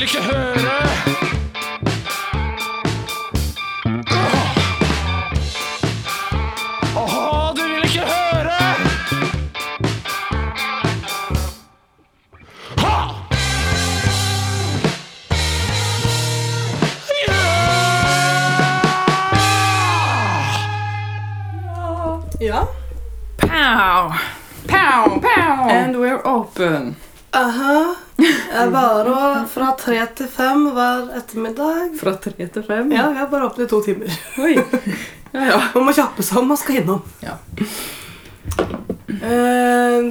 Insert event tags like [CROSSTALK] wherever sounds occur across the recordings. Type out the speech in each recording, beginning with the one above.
vil ikke til fem hver ettermiddag. Fra tre til fem. Ja, vi er bare åpne i to timer. [LAUGHS] Oi. Ja, ja. Man må kjappe seg om man skal innom. Ja. Uh,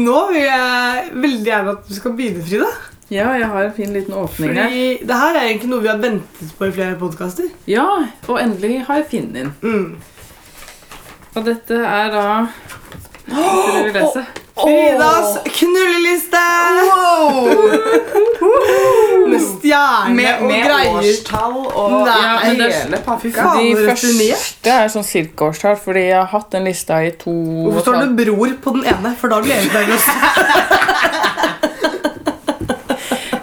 nå vil jeg veldig gjerne at du skal begynne, Frida. ja, jeg har en fin liten åpning her. Fordi det her er egentlig noe vi har ventet på i flere podkaster. Ja, og endelig har jeg funnet den. Mm. Og dette er da Skal dere lese? Fridas knulleliste! Med stjerne Med, og med greier. årstall og Nei. Ja, men det hele pakka. De første er sånn cirkaårstall, fordi jeg har hatt den lista i to Hvorfor står det bror på den ene? For da blir jeg helt nervøs.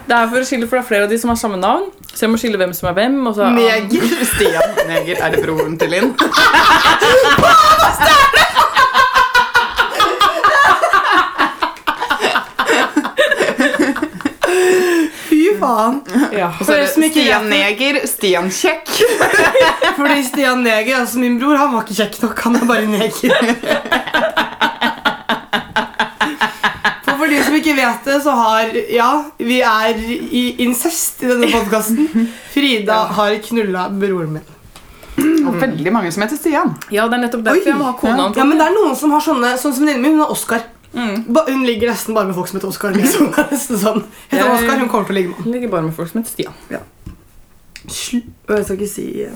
Det er for å skille, for det er flere av de som har samme navn. Så jeg må skille hvem som er hvem. Og så, Neger. Stian Neger, er det broren til Linn? [LAUGHS] Fy faen. Ja. Og så er det Stian Neger, Stian Kjekk. [LAUGHS] Fordi Stian Neger, altså min bror, han var ikke kjekk nok. Han er bare neger. [LAUGHS] For, for de som ikke vet det, så har Ja, vi er i incest i denne podkasten. Frida har knulla broren min. Og veldig mange som heter Stian. ja, det er nettopp derfor jeg må ha kodenavn. Ja, men det er noen som har sånne Sånn som venninnen min, hun har Oscar. Mm. Ba, hun ligger nesten bare med folk som heter Oskar. Liksom. Nesten sånn. Heter han Jeg- hun kommer til å ligge med han. Ligger bare med folk som heter Stian. Slu- Jeg skal ikke si eh,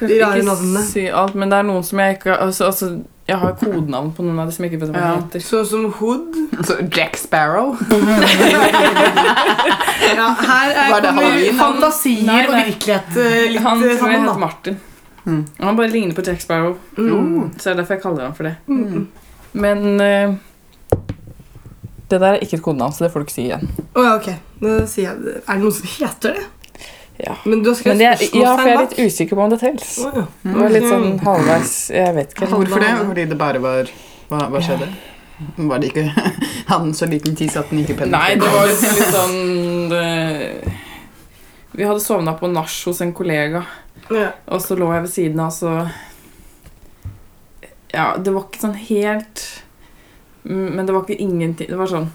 De rare navnene. si alt, men det er noen som jeg ikke altså, altså, Jeg har kodenavn på noen av dem som jeg ikke vet hva Ja. heter. Sånn som Hood. Altså Jack Sparrow. [LAUGHS] Ja, her er, det kommer Halloween, fantasier Nei, og virkelighet eh, litt Han eh, tror jeg heter. Martin. Mm. Han bare ligner på Jack Sparrow, Mm. så det er derfor jeg kaller han for det. Mm. Men eh, det der er ikke et kodenavn, så det får du ikke si igjen. Oh, ja, ok. Nå sier jeg det. Er det noen som heter det? Ja. Men du har skrevet er, ja, for jeg er litt usikker på om det telles. Oh, ja. Det var litt sånn halvveis Jeg vet ikke. Hvorfor det? Fordi det bare var Hva, hva skjedde? Var det ikke [LAUGHS] Hadde den så liten tiss at den ikke Nei, det var litt sånn det, Vi hadde sovna på nach hos en kollega, Ja. og så lå jeg ved siden av, så Ja, det var ikke sånn helt mm, Men det var ikke ingenting Det var sånn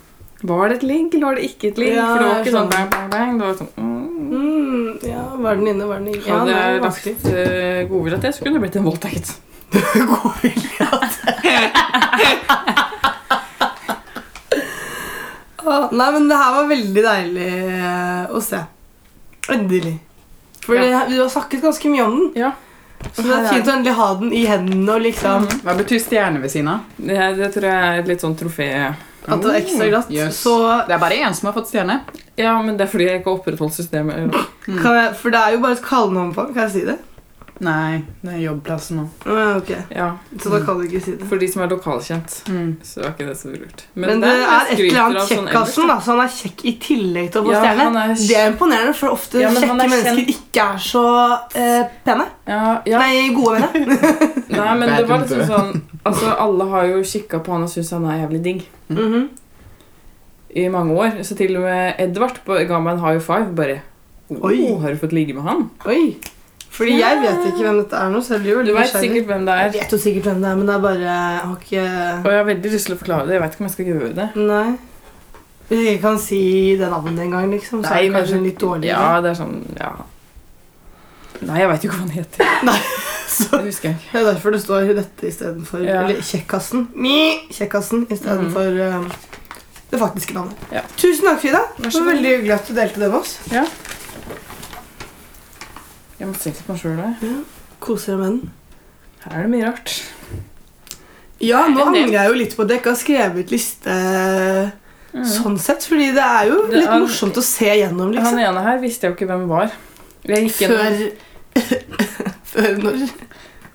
Var det et link, eller var det ikke et link? Ja, For det var ikke sånn bang, bang, bang. Det var sånn mm. Mm, ja, var den inne, var den inne? Ja, Hadde det er lagt uh, godvilje til, så kunne det blitt en voldtekt. God vilje. Å, Nei, men det her var veldig deilig eh, å se. Endelig. For Ja. vi har snakket ganske mye om den. Ja. Så det er fint å endelig ha den i hendene og liksom Hva betyr stjerne ved siden av? Det, det tror jeg er et litt sånn trofé. At det er ekstra glatt. Yes. Så Det er bare én som har fått stjerne. Ja, men det er fordi jeg ikke har opprettholdt systemet. kan jeg For det er jo bare et kallenavn på den. Kan jeg si det? Nei, det er jobbplassen nå. Ah, ja, ok. Ja, Så da kan du ikke si det. For de som er lokalkjent, Mm. så er ikke det så lurt. Men, det der er et eller annet sånn kjekkasen, da. Så han er kjekk i tillegg til å få Ja, stjerne. er- Det er imponerende, for ofte Ja, kjekke er mennesker kjent- ikke er så eh, pene. Ja, ja. Nei, gode, mener jeg. [LAUGHS] Nei, men det var liksom sånn Altså, alle har jo kikka på han og syntes han er jævlig digg Mhm. i mange år. Så til og med Edvard på- ga meg en high five. Bare Oi. oh, Har du fått ligge med han? Oi. Fordi jeg vet ikke hvem dette er nå, så jeg blir jo Du vet sikkert hvem det er. Jeg vet jo sikkert hvem det er, men det er bare Jeg har ikke Og jeg har veldig lyst til å forklare det. Jeg vet ikke om jeg skal gjøre det. Nei. Hvis jeg ikke kan si det navnet engang, liksom, så er det kanskje men... litt dårlig Ja, det er sånn Ja. Nei, jeg veit jo ikke hva han heter. [LAUGHS] Så Det husker jeg ikke. Det er derfor det står dette istedenfor Ja. Eller Kjekkasen. Mi, Kjekkasen istedenfor Mhm. uh, det faktiske navnet. Ja. Tusen takk, Frida. Det var veldig hyggelig at du delte det med oss. Jeg må tenke på meg sjøl. Koser deg med den. Her er det mye rart. Ja, nå angrer jeg jo litt på at jeg ikke har skrevet liste sånn sett, fordi det er jo Mm. Litt er- morsomt å se gjennom, Han liksom. ene her visste jeg jo ikke hvem var. Før [LAUGHS] Før når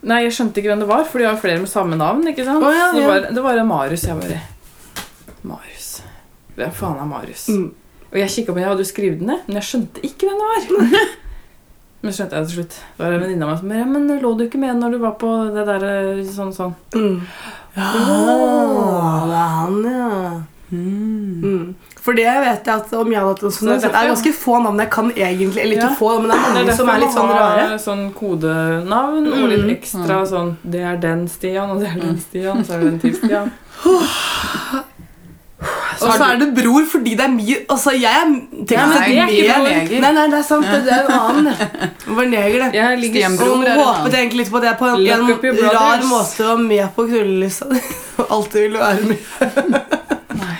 Nei, jeg skjønte ikke hvem det var, for de har flere med samme navn. ikke sant? Oh, ja, Så det var, det var Marius. Jeg bare Marius. Hvem faen er Marius? mm. Og jeg kikka på jeg hadde jo skrevet den ned, men jeg skjønte ikke hvem det var. [LAUGHS] Men skjønte jeg til slutt. Det var en venninne av meg som bare, ja, men lå du ikke med når du var på det der eh, sånn sånn? Mm. Ja, det er han, ja. Mm. Mm. For det vet jeg at om jeg hadde hatt en sånn, det er så det derfor- ganske få navn jeg kan egentlig. Eller ikke Ja. få, men det er Det er som er litt sånn rare. sånn kodenavn og litt Mm. ekstra sånn Det er den Stian, og det er den Stian, og så er det den til Stian. [LAUGHS] Og så er det bror fordi det er mye Altså, jeg er Ja, men det er ikke bror. Nei, nei, det er sant. Det, er en [LAUGHS] annen. Var neger, det. Og håpet egentlig litt på det på en, rar måte måte [LAUGHS] være med på knullelista di. Alltid ville være med.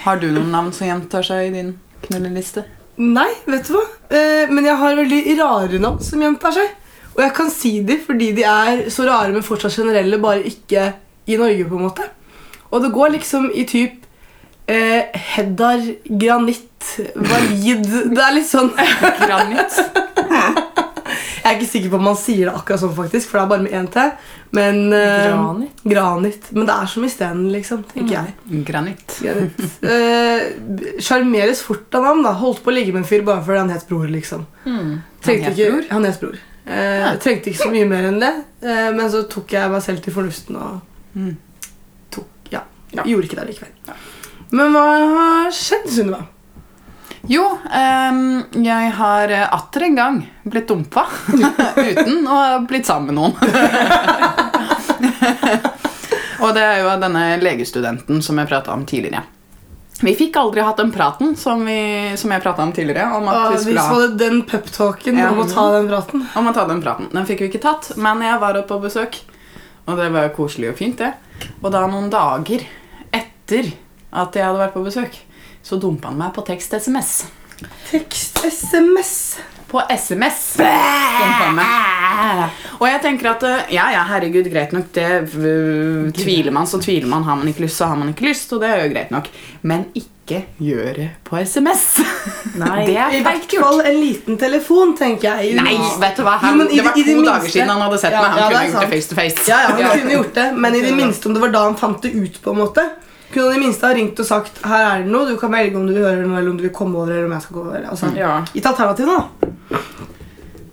Har du noen navn som gjentar seg i din knulleliste? Nei, vet du hva? Eh, men jeg har veldig rare navn som gjentar seg. Og jeg kan si de fordi de er så rare, men fortsatt generelle, bare ikke i Norge, på en måte. Og det går liksom i typ eh, Heddar, granitt, valid Det er litt sånn [LAUGHS] Granitt. Jeg er ikke sikker på om man sier det akkurat sånn, faktisk, for det er bare med én T. Men eh, Granit. Granit. Men det er som isteden, liksom, tenker jeg. Granitt. Granit. Eh, Sjarmeres fort av navn, da. Holdt på å ligge med en fyr bare fordi han het Bror, liksom. mm. Trengte het Bror? Han het Bror. Eh, Ja. Trengte ikke så mye mer enn det, eh, men så tok jeg meg selv til fornuften og Mm. tok Ja. Ja. Gjorde ikke det likevel. Men hva har skjedd, Sunniva? Jo, um, jeg har eh, atter en gang blitt dumpa [LAUGHS] uten å ha blitt sammen med noen. [LAUGHS] Og det er jo denne legestudenten som jeg prata om tidligere. Vi fikk aldri hatt den praten som, vi, som jeg prata om tidligere. Om at vi vi skulle ha den peptalken Ja. om å ta den praten. om å ta den praten. Den fikk vi ikke tatt, men jeg var oppe på besøk, og det var jo koselig og fint, det. Og da noen dager etter at jeg hadde vært på besøk, så dumpa han meg på tekst-SMS. Tekst-SMS. På SMS dumpa han meg. Og jeg tenker at eh, ja, ja, herregud, greit nok, det tviler man, så tviler man. Har man ikke lyst, så har man ikke lyst, og det er jo greit nok. Men ikke gjør det på SMS. [LAUGHS] Nei. Det er I hvert fall en liten telefon, tenker jeg. Nei, vet du hva? Jo, Han, i det var to det dager minste- siden han hadde sett Ja, meg. Han ja, kunne gjort det face to face. Ja, ja, han [LAUGHS] kunne gjort det, men i det minste om det var da han fant det ut, på en måte kunne de minste ha ringt og sagt her er det noe, du kan velge om du vil høre noe, eller om du vil komme over, eller om jeg skal gå over. Altså, Ja, Gitt alternativene, da.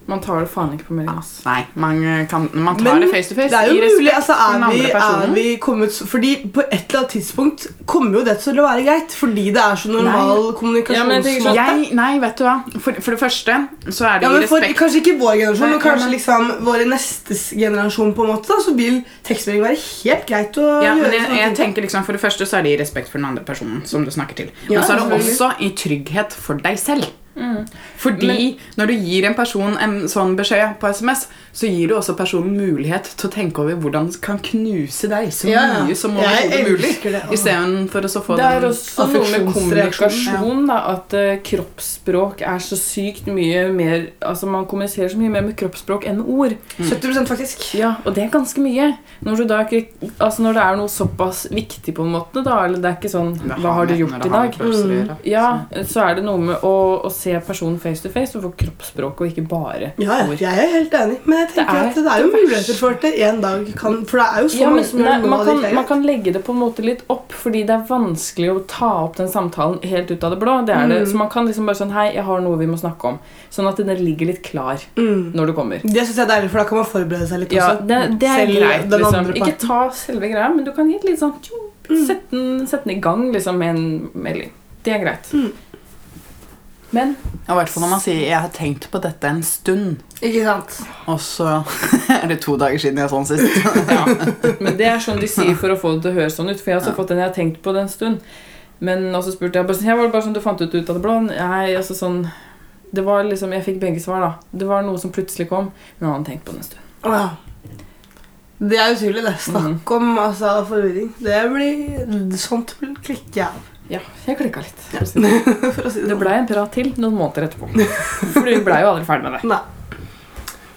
Man tar det faen ikke på melding, ass. Nei, man, kan, man tar Men det face to face. Det er jo mulig, altså er vi, er vi kommet Fordi på et eller annet tidspunkt kommer jo det til å være greit, fordi det er så normal sånn- kommunikasjonsmåte. Ja, nei, vet du hva? For, for det første så er det Ja, men for, respekt Kanskje ikke vår generasjon, Nei, men kanskje ja, liksom våre nestes generasjon. på en måte da, Så vil tekstmelding være helt greit å ja, gjøre. men jeg, jeg tenker liksom For det første så er det i respekt for den andre personen som du snakker til. Ja, Men så er det også i trygghet for deg selv. Mm. Fordi når du gir en person en sånn beskjed på SMS, så gir du også personen mulighet til å tenke over hvordan den kan knuse deg så Ja, mye som overhodet mulig. Istedenfor å så få Det er også noe med kommunikasjon, da, at uh, kroppsspråk er så sykt mye mer Altså Man kommuniserer så mye mer med kroppsspråk enn ord. 70% faktisk. Ja, Og det er ganske mye. Når, du da ikke, altså når det er noe såpass viktig, på en måte, da, eller det er ikke sånn Hva har du gjort i dag? Mm. Ja, så er det noe med å, å se personen face to face og få kroppsspråk, og ikke bare Ja, ja, ord. jeg er helt enig, men jeg tenker Det at det er jo det muligheter for at det en dag kan For det er jo så Ja, men som nei, man, kan, det man kan legge det på en måte litt opp, fordi det er vanskelig å ta opp den samtalen helt ut av det blå. Det er det. Mm. Så man kan liksom bare sånn Hei, jeg har noe vi må snakke om. Sånn at den ligger litt klar mm. når du kommer. Det syns jeg er deilig, for da kan man forberede seg litt Ja, også. det, det er Selv greit. Liksom. Ikke ta selve greia, men du kan gi et litt sånn tjo, Mm. Sett den, sett den i gang liksom, med en melding. Det er greit. Mm. Men Og i hvert fall når man sier 'jeg har tenkt på dette en stund', Ikke sant? og så [LAUGHS] er det to dager siden jeg sånn sist. [LAUGHS] Ja, men det er sånn de sier for å få det til å høres sånn ut. For jeg har også fått den jeg har tenkt på det en stund. Men også spurte jeg bare sånn, ja, var det bare sånn du fant ut ut av det blå? Nei, altså sånn Det var liksom, Jeg fikk begge svar, da. Det var noe som plutselig kom, men han hadde tenkt på det en stund. Å ja. Det er utrolig, det. Snakk om altså, forvirring. Det blir Sånt klikker jeg av. Ja, jeg klikka litt. [LAUGHS] For å si det. Det sånn. blei en prat til noen måneder etterpå. For vi blei jo aldri ferdig med det. Nei.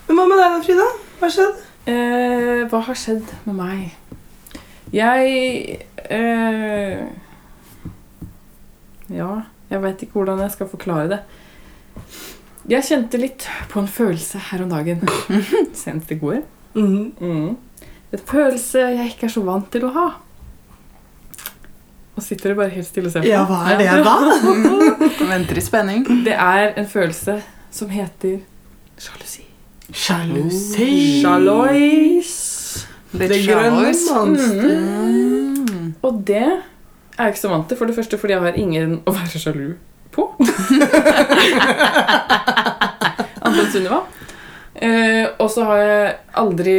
Men hva med deg da, Frida? Hva skjedde? Eh, hva har skjedd med meg? Jeg eh, Ja, jeg veit ikke hvordan jeg skal forklare det. Jeg kjente litt på en følelse her om dagen. [LAUGHS] Senest i går. Mhm. Mm. Et følelse jeg ikke er så vant til å ha. Og sitter du bare helt stille og ser på. Ja, hva er det da? [LAUGHS] Venter i spenning. Det er en følelse som heter sjalusi. Sjalusi. Sjalois. Det grønne monster. Mm. Og det er jeg ikke så vant til. For det første fordi jeg har ingen å være sjalu på. [LAUGHS] Annet enn Sunniva. Uh, og så har jeg aldri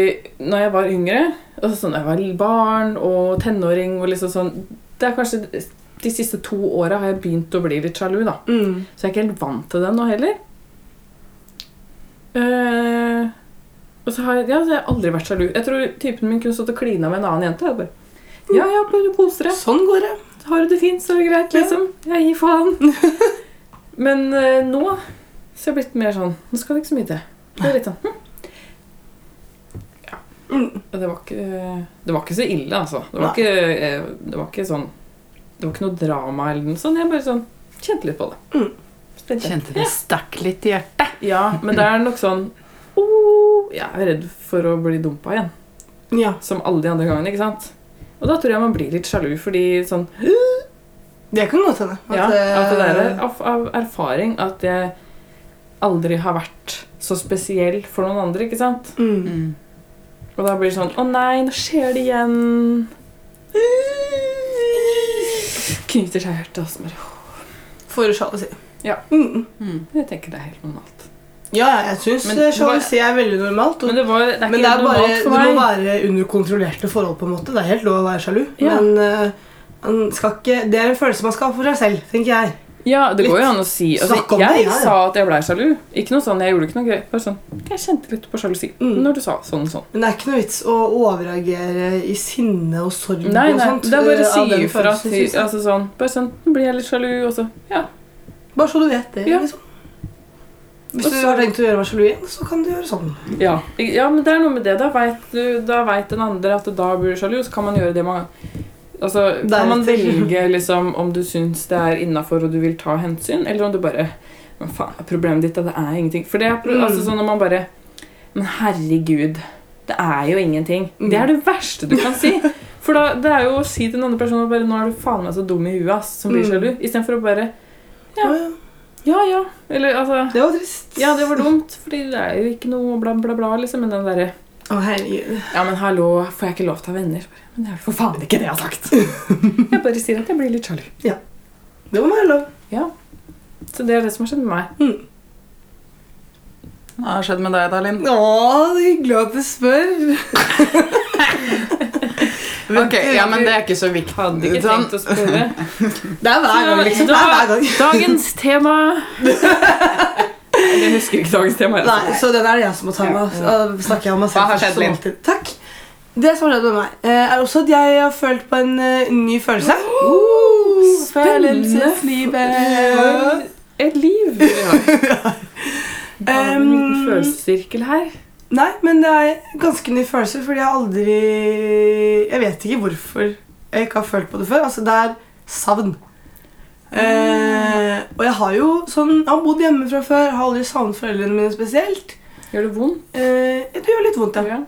Når jeg var yngre, altså sånn, jeg var barn og tenåring og liksom sånn Det er kanskje de siste to åra har jeg begynt å bli litt sjalu, da. Mm. Så jeg er ikke helt vant til det nå heller. Uh, og så har jeg, ja, så har jeg aldri vært sjalu. Jeg tror typen min kunne stått og klina med en annen jente. Jeg bare, ja, ja, bare koser deg. Sånn går det. Har du det fint, så er det greit, liksom. Jeg gir faen. [LAUGHS] Men uh, nå så har jeg blitt mer sånn Nå skal det ikke så mye til. Det er litt sånn hm. Mm. Og det var ikke Det var ikke så ille, altså. Det var ikke, eh, det var ikke sånn Det var ikke noe drama eller noe sånt. Jeg bare sånn kjente litt på det. Mm. Kjente det stakk litt i hjertet. Ja, men det er nok sånn oh, Jeg er redd for å bli dumpa igjen. Ja, Som alle de andre gangene. ikke sant? Og da tror jeg man blir litt sjalu, fordi sånn det kan godt hende. Ja, at det der er eh, av, av erfaring at jeg aldri har vært så spesiell for noen andre, ikke sant? mm. Og da blir det sånn Å nei, nå skjer det igjen. Knyter seg i hjertet og så bare For sjalusi. Ja. Mm. Mm. Jeg tenker det er helt normalt. Ja, ja, jeg syns sjalusi er veldig normalt. Og, Men det, var, det er men det er bare, det må være under kontrollerte forhold. på en måte Det er helt lov å være sjalu. Ja. Men uh, skal ikke, det er en følelse man skal ha for seg selv, tenker jeg. Ja, det går jo an å si altså, Jeg, Jeg sa at jeg blei sjalu. Ikke noe sånn, Jeg gjorde ikke noe greit. Bare sånn, Jeg kjente litt på sjalusi Mm. når du sa sånn og sånn. Men det er ikke noe vits å overreagere i sinne og sorg Nei, og nei, sånt. det er bare eh, å si ifra altså sånn, Bare sånn Nå blir jeg litt sjalu, og så Ja. Bare så du vet det. Ja. liksom. Hvis Og du har tenkt å gjøre meg sjalu igjen, så kan du gjøre sånn. Ja, ja men det er noe med det. Da veit vet den andre at da blir du sjalu, så kan man gjøre det man Altså, kan man velge liksom om du syns det er innafor og du vil ta hensyn, eller om du bare Men faen, problemet ditt er det er ingenting. For det er Mm. altså sånn når man bare Men herregud, det er jo ingenting. Mm. Det er det verste du kan si. For da, det er jo å si til den andre personen bare 'Nå er du faen meg så dum i huet', ass, som blir Mm. Istedenfor å bare. Ja. Ja, ja. Eller altså Det var trist. Ja, det var dumt, fordi det er jo ikke noe bla, bla, bla, liksom. Men den derre Å, herregud. Ja, men hallo, får jeg ikke lov til å ha venner? Bare, Men det er for faen ikke det jeg har sagt. [LAUGHS] jeg bare sier at jeg blir litt sjalu. Det må være lov. Ja. Så det er det som har skjedd med meg. Hva har skjedd med deg, Dalin? Å, det er hyggelig at du spør. [LAUGHS] Ok, ja, men det er ikke så viktig. Hadde ikke Sånn. tenkt å spørre. [LAUGHS] Det er hver gang, liksom. Det er hver gang. Dagens tema Jeg husker ikke dagens tema. Nei, så den er det jeg som må ta med. Så snakker jeg om meg selv Hva har skjedd, Linn? Takk. Det som har skjedd med meg, eh, er også at jeg har følt på en eh, ny følelse. [GASPS] Følelseslivet. Et liv [LAUGHS] vi har. Bare en liten følelsessirkel her. Nei, men det er ganske ny følelse, fordi jeg har aldri Jeg vet ikke hvorfor jeg ikke har følt på det før. Altså, det er savn. Eh, og jeg har jo sånn Jeg har bodd hjemme fra før, har aldri savnet foreldrene mine spesielt. Gjør det vondt? Eh, det gjør litt vondt, ja.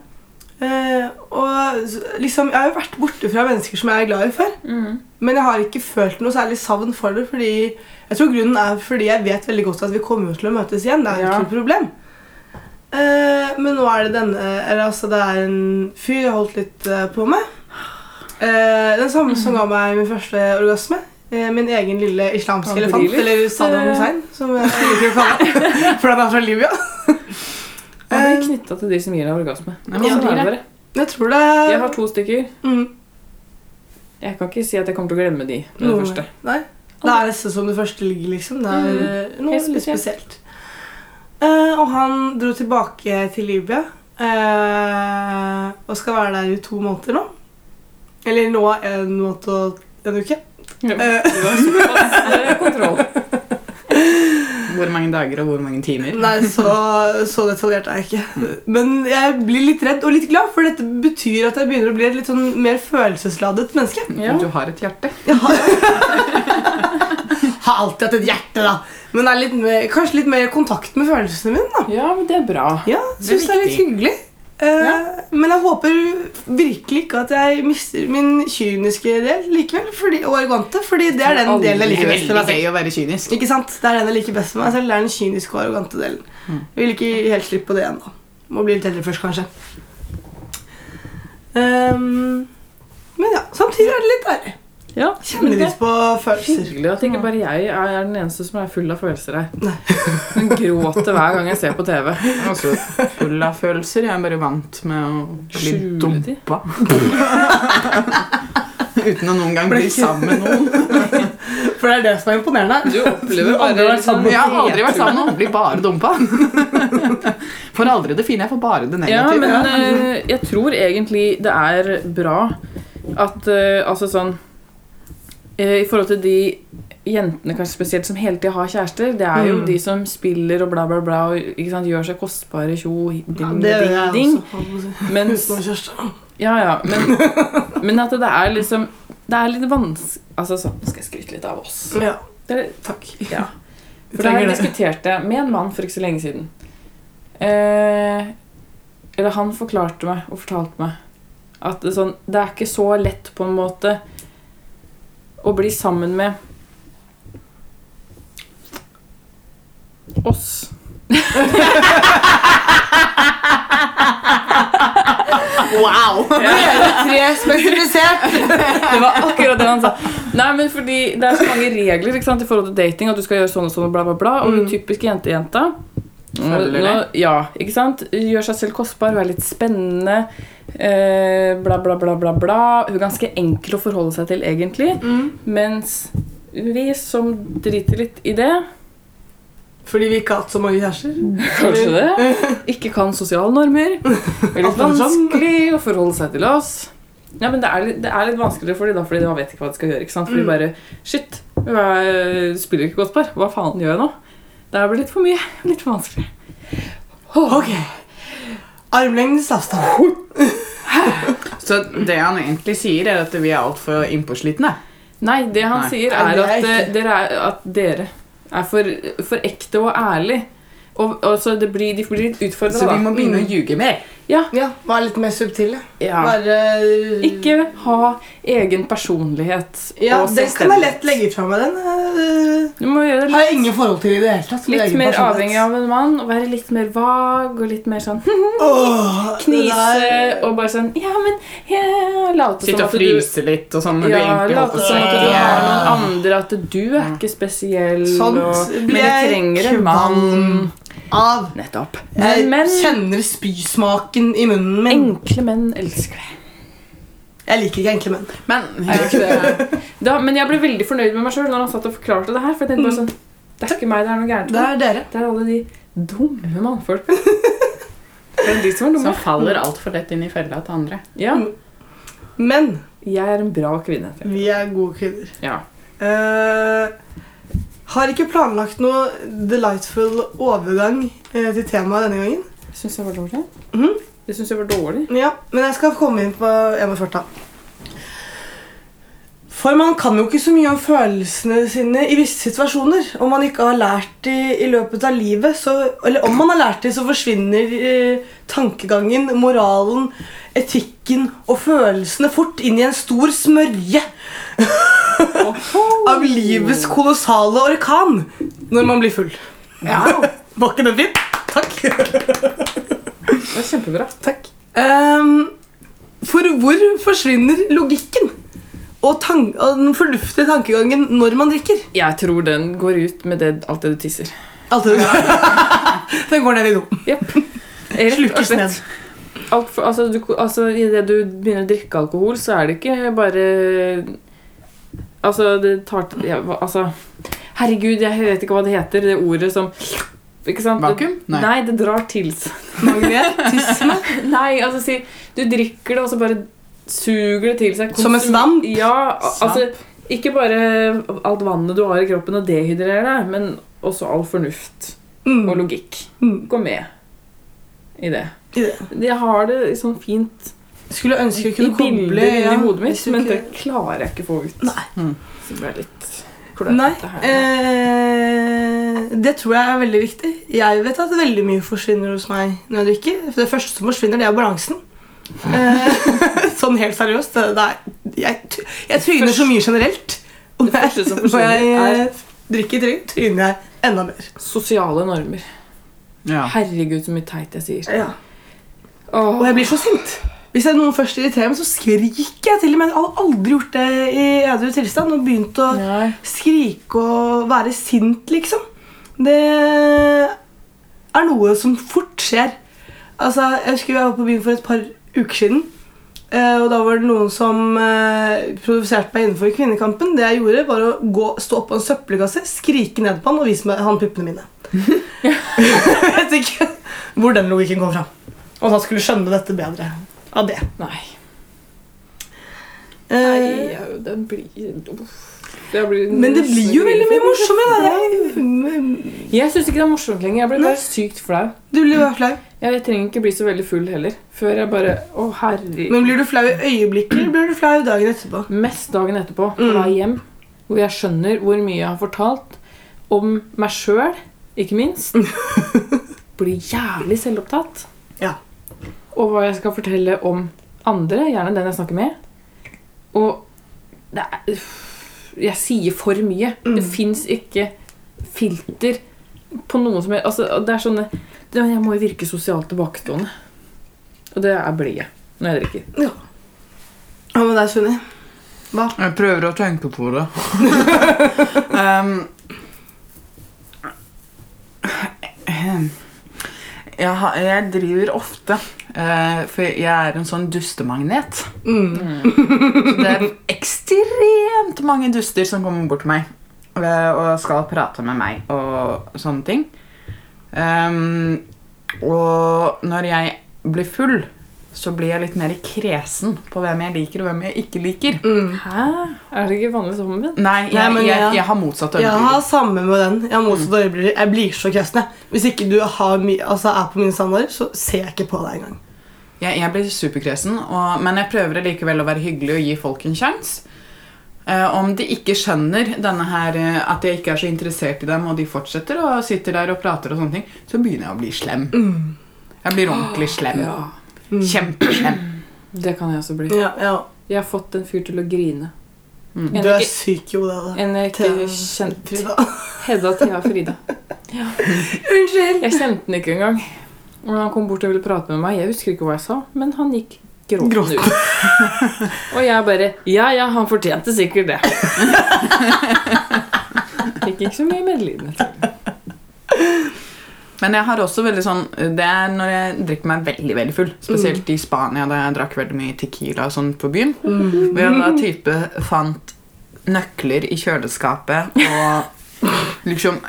Eh, og liksom, Jeg har jo vært borte fra mennesker som jeg er glad i før. Mm. Men jeg har ikke følt noe særlig savn for det. fordi Jeg tror grunnen er fordi jeg vet veldig godt at vi kommer til å møtes igjen. Det er jo Ja. ikke noe problem. Eh, men nå er det denne Eller altså, det er en fyr jeg har holdt litt uh, på med. Eh, den samme som ga meg min første orgasme. Eh, min egen lille islamske elefant, eller Saddam Hussein, som jeg liker å kalle ham. [LAUGHS] For han er fra Libya. Man blir Eh, knytta til de som gir deg orgasme. Nei, ja, er det det. Jeg tror det Jeg har to stykker. mm, Jeg kan ikke si at jeg kommer til å glemme de med det første. Nei. Det er nesten som det første ligger, liksom. Det er mm. noe litt spesielt. Eh, og han dro tilbake til Libya uh, og skal være der i to måneder nå. Eller nå en måned og en uke. Ja. Det var såpass kontroll. [LAUGHS] Dager og hvor mange timer? nei, så, så detaljert er jeg ikke. Men jeg blir litt redd og litt glad, for dette betyr at jeg begynner å bli et litt sånn mer følelsesladet menneske. Ja. Du har et hjerte. Jeg har, [LAUGHS] har alltid hatt et hjerte, da. Men er litt mer, kanskje litt mer i kontakt med følelsene mine. da. ja, men det er bra. Ja, Det er Syns det er litt hyggelig. Eh, Men jeg håper virkelig ikke at jeg mister min kyniske del likevel. Fordi, og arrogante, fordi det er den Aldri. delen jeg liker er best. med meg selv. gøy å være kynisk. Ikke sant? Det er den jeg liker best med meg selv. Det er den kyniske og arrogante delen. Jeg vil ikke helt slippe på det ennå. Må bli litt eldre først, kanskje. Um, men ja, samtidig er det litt deilig. Ja, Kjenne det litt på følelser. Hyggelig at ikke bare jeg er den eneste som er full av følelser her. Hun [LAUGHS] gråter hver gang jeg ser på TV. Også full av følelser. Jeg er bare vant med å bli Skjule dumpa. [LAUGHS] Uten å noen gang bli sammen med noen. [LAUGHS] For det er det som er imponerende. Du opplever Du aldri bare vært sammen liksom Jeg har aldri vært sammen med noen. Blir bare dumpa. Får aldri det fine, jeg får bare det Ja, men eh, jeg tror egentlig det er bra at eh, Altså sånn I forhold til de jentene kanskje spesielt som hele tida har kjærester, det er jo Mm. de som spiller og bla, bla, bla og sant, gjør seg kostbare tjo, ding, Ja, ding, også. [LAUGHS] Mens. Ja, ja, men, men at det er liksom Det er litt vanskelig Altså sånn, nå skal jeg skryte litt av oss. Ja, Det er, takk. ja. For da har jeg diskutert det. med en mann for ikke så lenge siden. Eh, eller han forklarte meg og fortalte meg at det, sånn, det er ikke så lett på en måte å bli sammen med oss. Wow! Tre spesifisert. Det var akkurat det han sa. Nei, men fordi Det er så mange regler ikke sant, i forhold til dating. At du skal gjøre sånn og sånn og bla, bla, bla. Og Mm. typiske jentejenta Følger det? Ja, ikke sant? Gjør seg selv kostbar, hun er litt spennende. Eh, bla, bla, bla, bla, bla. Hun er ganske enkel å forholde seg til, egentlig. Mm. Mens vi som driter litt i det, Fordi vi ikke har hatt så mange kjærester. kanskje det, [LAUGHS] ikke kan sosialnormer. [LAUGHS] Det er litt vanskelig å forholde seg til oss. Ja, men det er, litt, det er litt vanskeligere for dem fordi de vet ikke hva de skal gjøre. ikke sant? Fordi Mm. bare Shit, hun er, spiller ikke godt par. Hva faen gjør jeg nå? Det her blir litt for mye. [LAUGHS] Litt for vanskelig. Ok. Armlengdes avstand. [LAUGHS] Så det han egentlig sier, er at vi er altfor innpåslitne. Nei, det han Nei. sier, Nei, er det er at, eh, dere er at dere er for, for ekte og ærlig. Og, og så det blir, de blir litt utfordra, Så vi må begynne å ljuge mer. Ja, Ja, Være litt mer subtile. ja. Være Ikke ha egen personlighet. Ja, og den kan jeg lett legge fra meg. Den eh, Du må gjøre det har jeg ingen forhold til i det hele tatt. litt egen mer avhengig av en mann. Og være litt mer vag og litt mer sånn oh, knise. Og bare sånn Ja, men ja, Late Sitte og fryse litt og sånn ja, late som at du har noen andre, at du er ikke spesiell. Sånt og, blir men jeg trenger en mann. av. Nettopp. Jeg Men kjenner spysmaken i munnen min. enkle menn elsker det. Jeg liker ikke enkle menn. Men Jeg ikke det. [LAUGHS] Da, men jeg ble veldig fornøyd med meg sjøl når han satt og forklarte det her. For jeg tenkte bare sånn Det er ikke meg det er noe gærent Det er dere. Det er alle de dumme mannfolkene. [LAUGHS] De som som faller altfor lett inn i fella til andre. Ja, Men jeg er en bra kvinne. vi er gode kvinner. Ja. Uh, har ikke planlagt noe delightful overgang uh, til temaet denne gangen. Det syns jeg var dårlig. Mhm. Det syns jeg var dårlig. Ja, Men jeg skal komme inn på en av svarta. For man kan jo ikke så mye om følelsene sine i visse situasjoner. Om man ikke har lært det i løpet av livet, så, eller om man har lært det, så forsvinner eh, tankegangen, moralen, etikken og følelsene fort inn i en stor smørje [LAUGHS] av livets kolossale orkan når man blir full. Ja. [LAUGHS] Var ikke den fin? Takk. Det var kjempebra. Takk. Um, for hvor forsvinner logikken og, og den fornuftige tankegangen når man drikker? Jeg tror den går ut med det, alt det du tisser. Alt det du [LAUGHS] Den går ned i do. Yep. Slukkes ned. Alt for, altså, du, altså, Idet du begynner å drikke alkohol, så er det ikke bare Altså, det tar til ja, Altså Herregud, jeg vet ikke hva det heter, det ordet som ikke sant? Vakuum? Nei. Nei. det drar til seg. [LAUGHS] Magnetisme. Nei, altså si Du drikker det, og så bare suger det til seg. Som en svamp? Ja, al- altså Ikke bare alt vannet du har i kroppen og dehydrerer deg, men også all fornuft og Mm. logikk. Mm. Gå med i det. I det. Jeg har det sånn fint Skulle ønske jeg kunne koble ja, i hodet mitt, men det klarer jeg ikke å få ut. Nei. Mm. Så det ble litt Nei. Eh, det tror jeg er veldig viktig. Jeg vet at veldig mye forsvinner hos meg når jeg drikker. For det første som forsvinner, det er balansen. Eh, sånn helt seriøst. Det det er, jeg, jeg tryner så mye generelt. Og Det første som når jeg eh, drikker drink, tryner jeg enda mer. Sosiale normer. Ja. Herregud, så mye teit jeg sier. Ja. Og jeg blir så sint. Hvis jeg noen først irriterer meg, så skriker jeg til og med. Jeg har aldri gjort det i edru tilstand. Og begynt å Nei. skrike og være sint, liksom. Det er noe som fort skjer. Altså, Jeg husker jeg var på byen for et par uker siden. Uh, Og da var det noen som uh, provoserte meg innenfor Kvinnekampen. Det jeg gjorde, var å gå, stå på en søppelkasse, skrike ned på han og vise meg han puppene mine. [LAUGHS] jeg vet ikke hvor den logikken kom fra. Og han skulle skjønne dette bedre av det. Nei. Eh, Nei, ja, den blir Uff. Det men det blir jo veldig mye morsommere. [LAUGHS] Jeg, Jeg syns ikke det er morsomt lenger. Jeg blir bare sykt flau. Du blir bare flau. Jeg, trenger ikke bli så veldig full heller. Før jeg bare Å, herregud. Men blir du flau i øyeblikket, eller blir du flau dagen etterpå? Mest dagen etterpå, på Mm. vei hjem, hvor jeg skjønner hvor mye jeg har fortalt om meg sjøl, ikke minst. [LAUGHS] Blir jævlig selvopptatt. Ja. Og hva jeg skal fortelle om andre, gjerne den jeg snakker med. Og det er Jeg sier for mye. Mm. Det fins ikke filter på noe som er altså, Det er sånne det, Jeg må jo virke sosialt tilbakestående. Og det er blir jeg når jeg drikker. Ja. Hva med deg, Sunni? Hva? Jeg prøver å tenke på det. um, [LAUGHS] jeg, jeg driver ofte For jeg er en sånn dustemagnet. Mm. Det er ekstremt mange duster som kommer bort til meg eh, og skal prate med meg og sånne ting. Um, og når jeg blir full, så blir jeg litt mer kresen på hvem jeg liker og hvem jeg ikke liker. Mm. Hæ? Er det ikke vanligvis omvendt? Nei, jeg, Nei, men jeg, jeg har motsatt Jeg har samme med den. Jeg har motsatt øyeblikk. Jeg blir så kresen. jeg. Hvis ikke du har my altså, er på mine standarder, så ser jeg ikke på deg engang. Jeg, jeg blir superkresen, og, men jeg prøver likevel å være hyggelig og gi folk en sjanse. Uh, om de ikke skjønner denne her, eh, at jeg ikke er så interessert i dem, og de fortsetter og sitter der og prater, og sånne ting, så begynner jeg å bli slem. Jeg blir ordentlig slem. Ja. Kjempeslem. Det kan jeg også bli. Ja, ja. Jeg har fått en fyr til å grine. Mm. Du er syk i hodet. En jeg ikke. Frida. [LAUGHS] Hedda Thea Frida. Unnskyld. Jeg kjente den ikke engang. Og han kom bort og ville prate med meg. Jeg husker ikke hva jeg sa, men han gikk gråtende Gråt. ut. [LAUGHS] og jeg bare Ja, ja, han fortjente sikkert det. [LAUGHS] Fikk ikke så mye medlidenhet. Men jeg har også veldig sånn Det er når jeg drikker meg veldig veldig full. Spesielt i Spania, da jeg drakk veldig mye Tequila og sånn på byen. Mm. Hvor jeg da type fant nøkler i kjøleskapet og liksom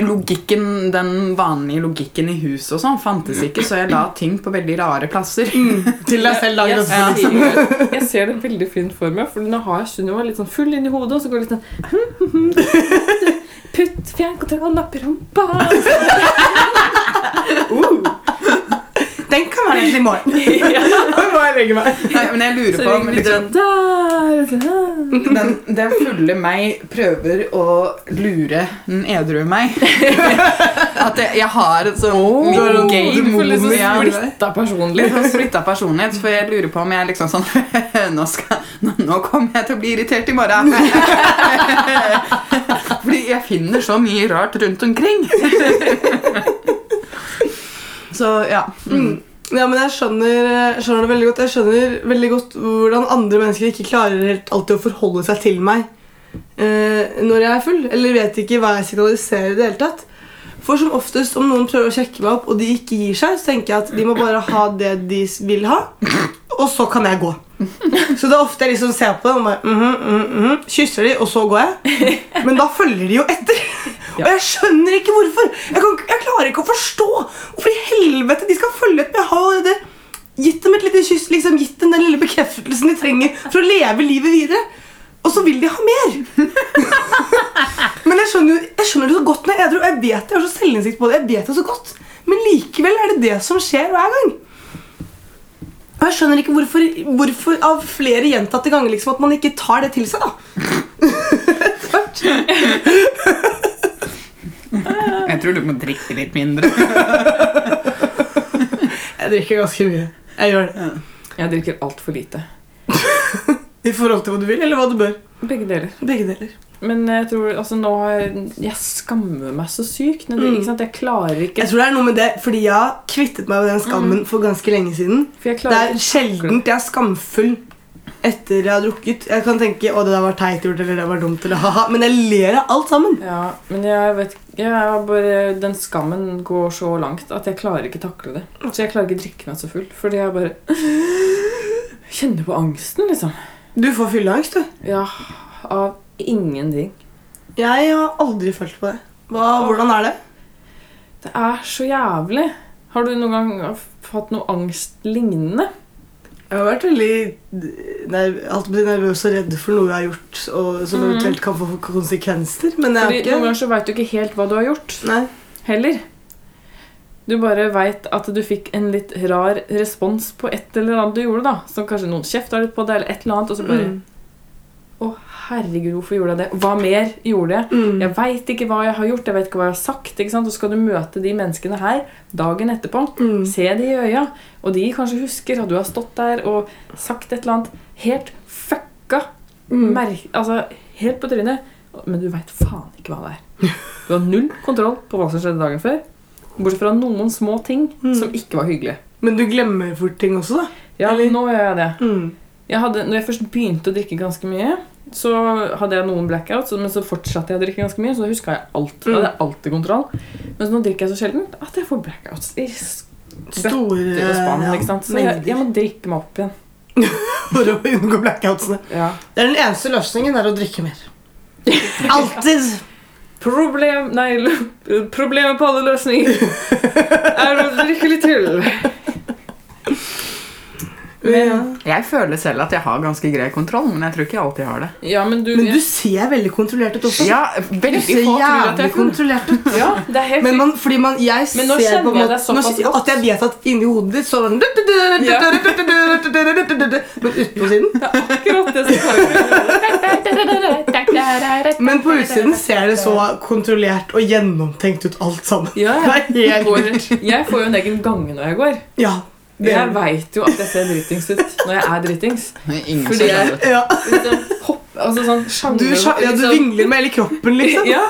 Logikken, Den vanlige logikken i huset og sånn fantes ikke, så jeg la ting på veldig rare plasser. [LAUGHS] Til deg selv dagen Jeg, liksom. jeg ser det veldig fint for meg, for nå har jeg Sunniva litt sånn full inni hodet, og så går det litt sånn Putt fjernkontrollen opp i rumpa. [LAUGHS] Den kan være litt i morgen. [LAUGHS] [LAUGHS] Nå må jeg legge meg. Nei, men jeg lurer Så på om liksom, den den, den fulle meg prøver å lure den edru meg. [LAUGHS] At jeg, jeg har et sånn litt en Du sånn splitta personlig. Sånn splitta personlighet, for jeg lurer på om jeg liksom sånn Nå, skal, nå, nå kommer jeg til å bli irritert i morgen. Fordi jeg finner så mye rart rundt omkring. Så ja. Mm. Ja, men jeg skjønner, jeg skjønner det veldig godt. Jeg skjønner veldig godt hvordan andre mennesker ikke klarer helt alltid å forholde seg til meg eh, når jeg er full. Eller vet ikke hva jeg signaliserer i det hele tatt. For som oftest, om noen prøver å sjekke meg opp, og de ikke gir seg, så tenker jeg at de må bare ha det de vil ha, og så kan jeg gå. Så det er ofte jeg liksom ser på dem og bare mm -hmm, mm -hmm, kysser de, og så går jeg. Men da følger de jo etter. [LAUGHS] Og jeg skjønner ikke hvorfor. Jeg, kan, jeg klarer ikke å forstå hvorfor i helvete de skal følge etter. Jeg har det. gitt dem et lite kyss, liksom gitt dem den lille bekreftelsen de trenger for å leve livet videre. Og så vil de ha mer. [LAUGHS] Men jeg skjønner, jeg skjønner det så godt når jeg er edru. Jeg vet jeg har så selvinnsikt på det. Jeg vet det så godt. Men likevel er det det som skjer hver gang. Og jeg skjønner ikke hvorfor, hvorfor av flere gjentatte ganger liksom, at man ikke tar det til seg. da [LAUGHS] Jeg tror du må drikke litt mindre. [LAUGHS] Jeg drikker ganske mye. Jeg gjør det. Jeg drikker altfor lite. [LAUGHS] I forhold til hva du vil, eller hva du bør. Begge deler. Begge deler. Men jeg tror, altså nå har jeg, skammer meg så sykt. Det, Mm. Jeg klarer ikke Jeg tror det er noe med det, fordi jeg har kvittet meg med den skammen for ganske lenge siden. Det er sjeldent jeg er skamfull etter jeg har drukket. Jeg kan tenke å det der var teit gjort, eller det var dumt, eller ha-ha. Men jeg ler av alt sammen. Ja, men jeg vet jeg bare, Den skammen går så langt at jeg klarer ikke takle det. Så jeg klarer ikke drikke meg så full. Fordi jeg bare [GASPS] kjenner på angsten, liksom. Du får fylleangst, du. Ja, av ingenting. Jeg har aldri følt på det. Hva, hvordan er det? Det er så jævlig. Har du noen gang hatt noe angst lignende? Jeg har vært veldig nerv nervøs og redd for noe jeg har gjort, og som Mhm. eventuelt kan få konsekvenser. Men jeg Fordi ikke Noen ganger så veit du ikke helt hva du har gjort. Nei. Heller. Du bare veit at du fikk en litt rar respons på et eller annet du gjorde. da Som kanskje noen kjefta litt på deg, eller et eller annet. Og så bare Mm. Herregud, hvorfor gjorde jeg det? Hva mer gjorde jeg? Mm. Jeg veit ikke hva jeg har gjort, jeg vet ikke hva jeg har sagt. ikke sant? Og så skal du møte de menneskene her dagen etterpå. Mm. Se de i øya. Og de kanskje husker at du har stått der og sagt et eller annet helt fucka. Mm. Altså, helt på trynet. Men du veit faen ikke hva det er. [LAUGHS] Du har null kontroll på hva som skjedde dagen før. Bortsett fra noen små ting Mm. som ikke var hyggelig. Men du glemmer fort ting også, da. Ja, Eller- nå gjør jeg det. Mm. Jeg hadde, når jeg først begynte å drikke ganske mye, så hadde jeg noen blackouts, men så fortsatte jeg å drikke ganske mye, så da huska jeg alt. Da hadde jeg alltid kontroll. Men nå drikker jeg så sjelden at jeg får blackouts. I Store og spann, ja, ikke sant? Så jeg, jeg må drikke meg opp igjen. [LAUGHS] For å unngå blackoutsene. Ja. Det er Den eneste løsningen er å drikke mer. [LAUGHS] Alltid. Problem, nei, problemet på alle løsninger [LAUGHS] er å drikke litt til. Ja. Jeg føler selv at jeg har ganske grei kontroll, men jeg tror ikke jeg alltid har det. Ja, men du, Men du ser veldig kontrollert ut også. Ja, Du ser jævlig er kontrollert ut. Ja, det er helt Men man, fordi man, jeg Men nå ser kjenner på en jeg måte deg såpass nå- godt. At jeg vet at inni hodet ditt så Men det Men utenpå siden akkurat det som Men på utsiden ser det så kontrollert og gjennomtenkt ut alt sammen. Ja, jeg, Det er Går, jeg får jo en egen gange når jeg går. Ja. Det Jeg veit jo at jeg ser dritings ut når jeg er dritings. [LAUGHS] Ingen Fordi jeg- ja. Liksom, hopp, altså sånn Du, sjanger ja, du liksom. vingler med hele kroppen, liksom. [LAUGHS] Ja.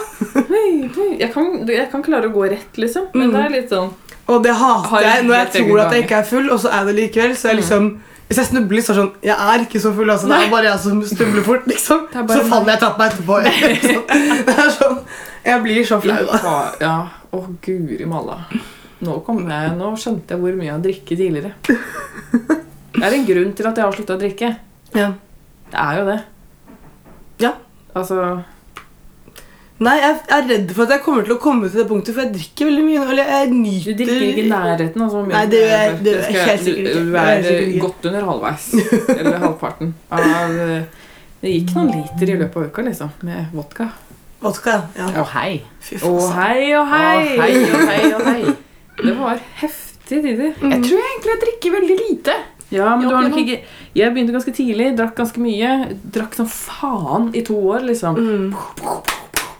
Jeg, kan, jeg kan klare å gå rett, liksom. Men Mm. det er litt sånn Og det hater jeg når jeg tror at jeg ikke er full, og så er det likevel. Så jeg liksom Hvis jeg snubler, så er det sånn Jeg er ikke så full, altså. Det er bare jeg som snubler fort, liksom. Så faller jeg trappa etterpå. Liksom. [LAUGHS] Det er sånn Jeg blir så flau, da. Ja, ja. Å, guri malla. Nå, kom jeg, nå skjønte jeg hvor mye jeg har drikket tidligere. Det er en grunn til at jeg har slutta å drikke. Ja. Det er jo det. Ja. Altså Nei, jeg er redd for at jeg kommer til å komme til det punktet, for jeg drikker veldig mye. Eller jeg Du drikker ikke i nærheten av så mye. Nei, det gjør jeg- det jeg helt sikkert ikke. Du, er godt under halvveis. Eller halvparten. Av, det gikk noen liter i løpet av uka, liksom, med vodka. vodka. Ja. Å, hei. Fy Å hei, å Å, Og hei, å, hei, å, hei. Det var heftige tider. Mm. Jeg tror jeg egentlig jeg drikker veldig lite. Ja, men du har nok ikke Jeg begynte ganske tidlig, drakk ganske mye. Drakk som faen i to år, liksom. Mm.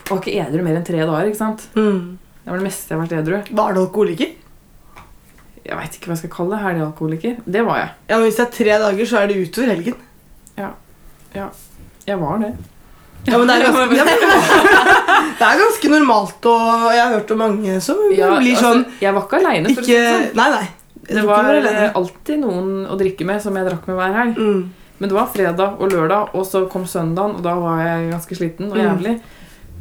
Var ikke edru mer enn tre dager, ikke sant? Mm. Det var det meste jeg har vært edru. Var du alkoholiker? Jeg veit ikke hva jeg skal kalle det. Helgealkoholiker. Det var jeg. Ja, men Hvis det er tre dager, så er det utover helgen. Jeg var det. Ja, men Det er ganske, [LAUGHS] ja, men, [LAUGHS] det er ganske normalt, og jeg har hørt om mange som Ja, blir sånn altså, jeg var ikke aleine. ikke, å si Det sånn. ikke var eh, alltid noen å drikke med som jeg drakk med hver helg. mm. Men det var fredag og lørdag, og så kom søndagen, og da var jeg ganske sliten og Mm. jævlig.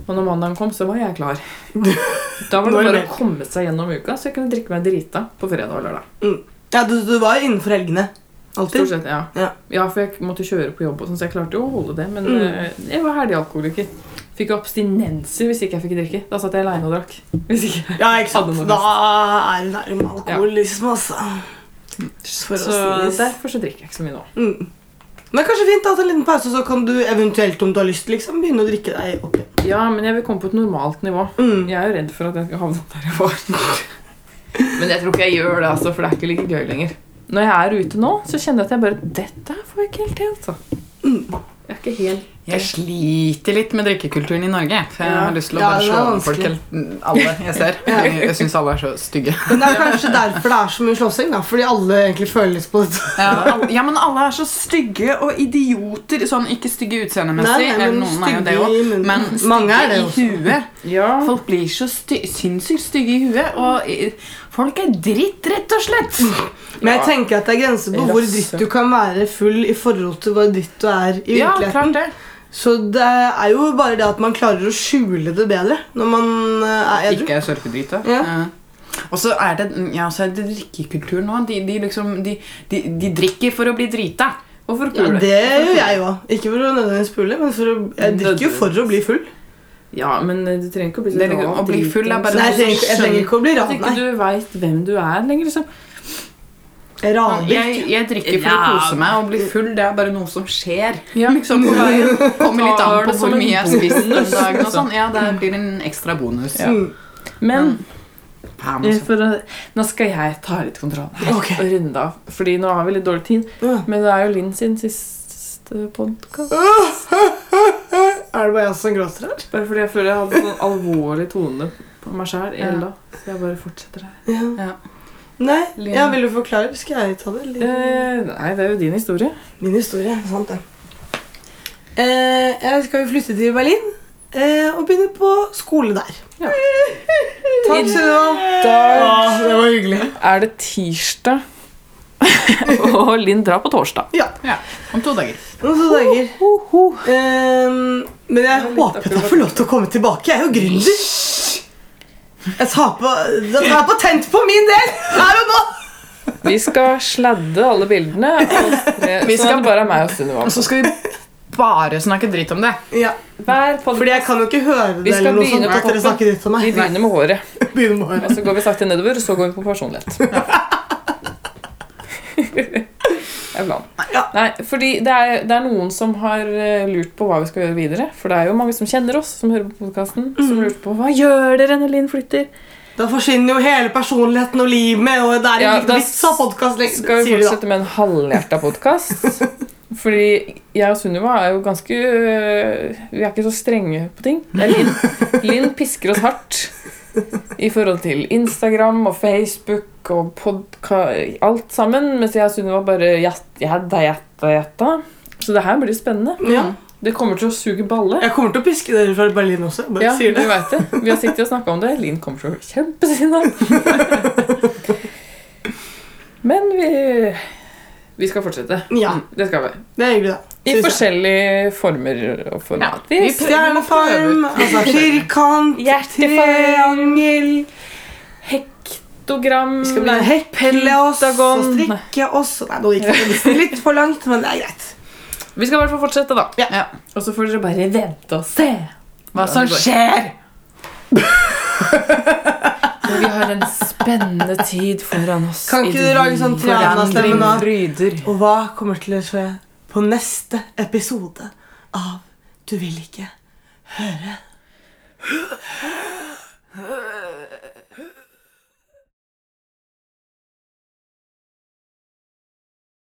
Og når mandagen kom, så var jeg klar. [LAUGHS] Da var det bare å komme seg gjennom uka, så jeg kunne drikke meg drita på fredag og lørdag. Ja, du, du var innenfor helgene. Stort sett, ja. Ja. ja. for jeg måtte kjøre på jobb, og sånn, så jeg klarte jo å holde det. Men Mm. eh, jeg var helgealkoholiker. Fikk abstinenser hvis ikke jeg fikk drikke. Da satt jeg aleine og drakk. Hvis ikke. Ja, ikke sant. Da er det nærme alkoholisme, altså. For å Så det. derfor så drikker jeg ikke så mye nå. Mm. Men kanskje fint å ta en liten pause, så kan du eventuelt, om du har lyst, liksom, begynne å drikke deg opp igjen. Ja, men jeg vil komme på et normalt nivå. Mm. Jeg er jo redd for at jeg skal havne der jeg var. [LAUGHS] Men jeg tror ikke jeg gjør det, altså, for det er ikke like gøy lenger. Når jeg er ute nå, så kjenner jeg at jeg bare Dette får jeg ikke helt til, altså. Mm. Jeg er ikke helt Jeg sliter litt med drikkekulturen i Norge. For jeg Ja. har lyst til å Ja, bare slå over folk. Alle jeg ser. [LAUGHS] Jeg, jeg syns alle er så stygge. Men det er kanskje derfor det er så mye slåssing. da Fordi alle egentlig føler litt på det. Ja, ja, men alle er så stygge og idioter. Sånn, ikke stygge utseendemessig, Nei, nei, men noen er jo det stygge òg, i munnen. men er stygge det i huet. Ja. Folk blir så sty sinnssykt stygge i huet, og folk er dritt, rett og slett. Men jeg tenker at det er grenser på hvor dritt du kan være full i forhold til hvor dritt du er i Ja, virkeligheten. Ja. Så det er jo bare det at man klarer å skjule det bedre når man eh, er edru. Ikke surfedrita. Ja. Ja. Og så er det, ja, så er det drikkekultur nå. De, de, liksom, de, de, de drikker for å bli drita. for å pule? Ja, det gjør jeg òg. Ikke for å nødvendigvis pule, men for å, jeg drikker jo for å bli full. Ja, men eh, du trenger ikke å bli så er rar å bli full er bare- Nei, jeg trenger, jeg trenger ikke å bli At ran. ikke du veit hvem du er lenger, liksom. Raner. Jeg, jeg drikker for å kose meg, og bli full det er bare noe som skjer. Ja. Liksom på veien. Kommer litt an på hvor mye jeg spiser den dagen. og sånn. Ja, det blir en ekstra bonus. Ja. Men altså. for å, nå skal jeg ta litt kontroll Ok. og runde av. Fordi nå har vi litt dårlig tid. Men det er jo Linn sin siste podkast. Er det bare jeg som gråter her? Bare fordi jeg føler jeg hadde sånn alvorlig tone på meg sjæl i. Så jeg bare fortsetter her. Ja. Ja. Nei, ja, vil du forklare? Skal jeg ta det? eller? Eh, nei, det er jo din historie. Min historie. Sant det. Eh, jeg skal jo flytte til Berlin eh, og begynne på skole der. Ja. Takk skal du ha. Ah, det var hyggelig. er det tirsdag, [LAUGHS] og Linn drar på torsdag. Ja, Om to dager. Om to dager. Eh, men jeg håper jeg får lov til å komme tilbake. Jeg er jo gründer. Jeg tar på, jeg tar patent på min del her og nå. Vi skal sladde alle bildene. [LAUGHS] Vi sånn skal- det bare meg og Sunniva. Og så skal vi bare snakke dritt om det. Ja, Hver fordi jeg kan jo ikke høre Vi det skal eller noe begynne sånt på dere dritt om Vi begynner med håret, [LAUGHS] begynner med og så går vi sakte nedover, og så går vi på personlighet. Jeg [LAUGHS] er. Ja. Nei, fordi det er, det er noen som har eh, lurt på hva vi skal gjøre videre. For det er jo mange som kjenner oss, som hører på podkasten, som Mm. lurer på hva gjør dere når Linn flytter. Da forsvinner jo hele personligheten og livet, og det er Ja, vits av podkast. Skal vi fortsette med en halvhjerta podkast? [LAUGHS] Fordi jeg og Sunniva er jo ganske øh, Vi er ikke så strenge på ting. Linn, Linn pisker oss hardt i forhold til Instagram og Facebook og podkast Alt sammen. Mens jeg og Sunniva bare jadda, jadda, jadda. Så det her blir spennende. Ja. Det kommer til å suge balle. Jeg kommer til å piske dere fra Berlin også. Bare Ja, sier du vet det. Vi har sittet og snakka om det. Linn kommer til å bli kjempesinna. [LAUGHS] Men vi Vi skal fortsette. Ja, Det skal vi. det er hyggelig, da. I forskjellige former og format. vi Vi- Stjerneform, altså firkant, [LAUGHS] triangel Hektogram Vi skal begynne å pelle oss og strikke oss. Nei, nå gikk det litt for langt, men det er greit. Vi skal i hvert fall fortsette, da. Ja. Og så får dere bare vente og se. Hva Ja, som skjer. [LAUGHS] Vi har en spennende tid foran oss. Kan ikke du lage sånn Triana-stemme nå? Og hva kommer til å skje på neste episode av Du vil ikke høre?